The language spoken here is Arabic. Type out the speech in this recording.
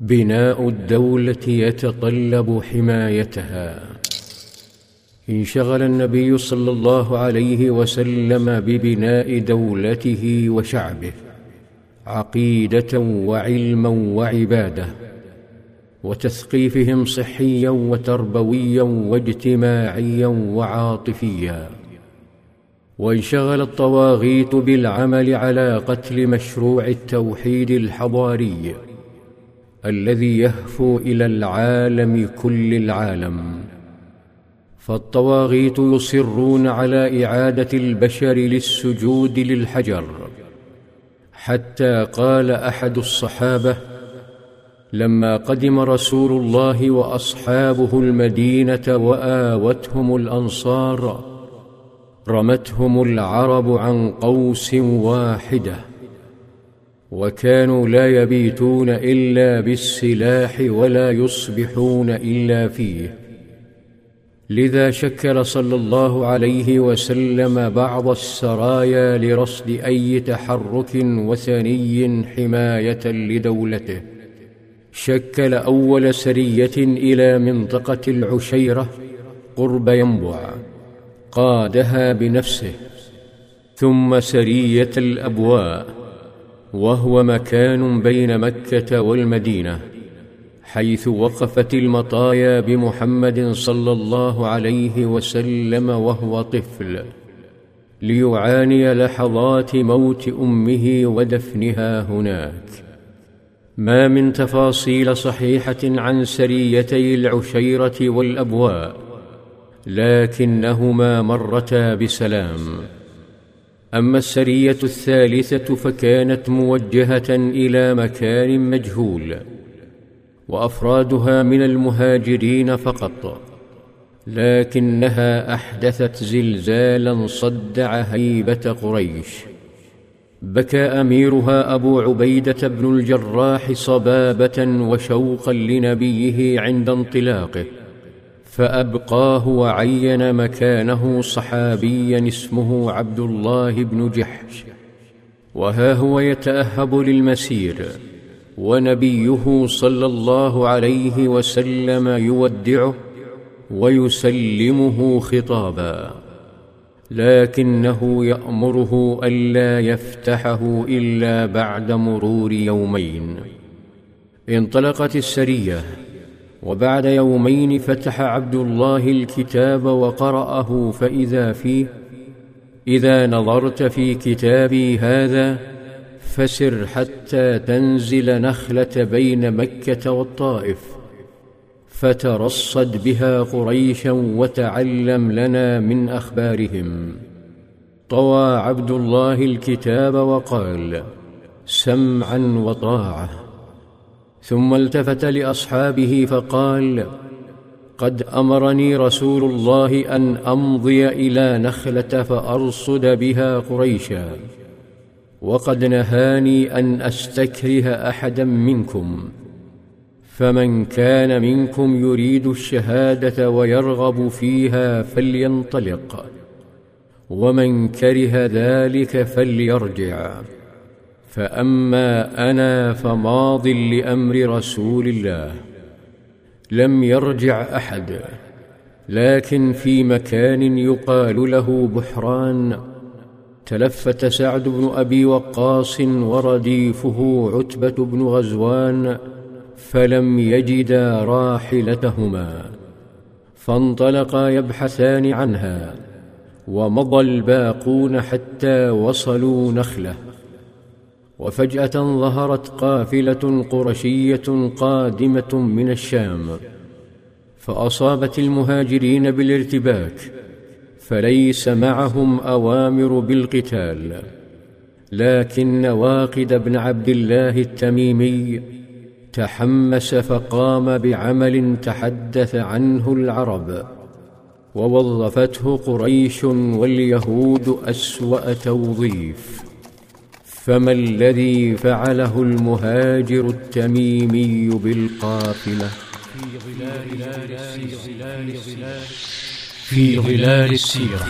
بناء الدولة يتطلب حمايتها. انشغل النبي صلى الله عليه وسلم ببناء دولته وشعبه عقيدة وعلما وعبادة وتثقيفهم صحيا وتربويا واجتماعيا وعاطفيا. وانشغل الطواغيت بالعمل على قتل مشروع التوحيد الحضاري. الذي يهفو إلى العالم كل العالم. فالطواغيت يصرون على إعادة البشر للسجود للحجر. حتى قال أحد الصحابة لما قدم رسول الله وأصحابه المدينة وآوتهم الأنصار رمتهم العرب عن قوس واحدة. وكانوا لا يبيتون إلا بالسلاح ولا يصبحون إلا فيه. لذا شكل صلى الله عليه وسلم بعض السرايا لرصد أي تحرك وثني حماية لدولته. شكل أول سرية إلى منطقة العشيرة قرب ينبع قادها بنفسه ثم سرية الأبواء. وهو مكان بين مكة والمدينة حيث وقفت المطايا بمحمد صلى الله عليه وسلم وهو طفل ليعاني لحظات موت أمه ودفنها هناك. ما من تفاصيل صحيحة عن سريتي العشيرة والأبواء لكنهما مرتا بسلام. أما السرية الثالثة فكانت موجهة إلى مكان مجهول وأفرادها من المهاجرين فقط لكنها أحدثت زلزالا صدع هيبه قريش. بكى أميرها أبو عبيدة بن الجراح صبابة وشوقا لنبيه عند انطلاقه. فأبقاه وعين مكانه صحابيا اسمه عبد الله بن جحش. وها هو يتأهب للمسير ونبيه صلى الله عليه وسلم يودعه ويسلمه خطابا. لكنه يأمره الا يفتحه إلا بعد مرور يومين. انطلقت السرية وبعد يومين فتح عبد الله الكتاب وقرأه فإذا فيه إذا نظرت في كتابي هذا فسر حتى تنزل نخلة بين مكة والطائف فترصد بها قريشا وتعلم لنا من أخبارهم. طوى عبد الله الكتاب وقال سمعا وطاعة. ثم التفت لأصحابه فقال قد أمرني رسول الله أن أمضي إلى نخلة فأرصد بها قريشا وقد نهاني أن أستكره أحدا منكم فمن كان منكم يريد الشهادة ويرغب فيها فلينطلق ومن كره ذلك فليرجع. فأما أنا فماض لأمر رسول الله. لم يرجع أحد لكن في مكان يقال له بحران تلفت سعد بن أبي وقاص ورديفه عتبة بن غزوان فلم يجدا راحلتهما. فانطلقا يبحثان عنها ومضى الباقون حتى وصلوا نخلة. وفجأة ظهرت قافلة قرشية قادمة من الشام فأصابت المهاجرين بالارتباك فليس معهم أوامر بالقتال. لكن واقد بن عبد الله التميمي تحمس فقام بعمل تحدث عنه العرب ووظفته قريش واليهود أسوأ توظيف. فما الذي فعله المهاجر التميمي بالقافلة؟ في ظلال السيرة. في ظلال السيره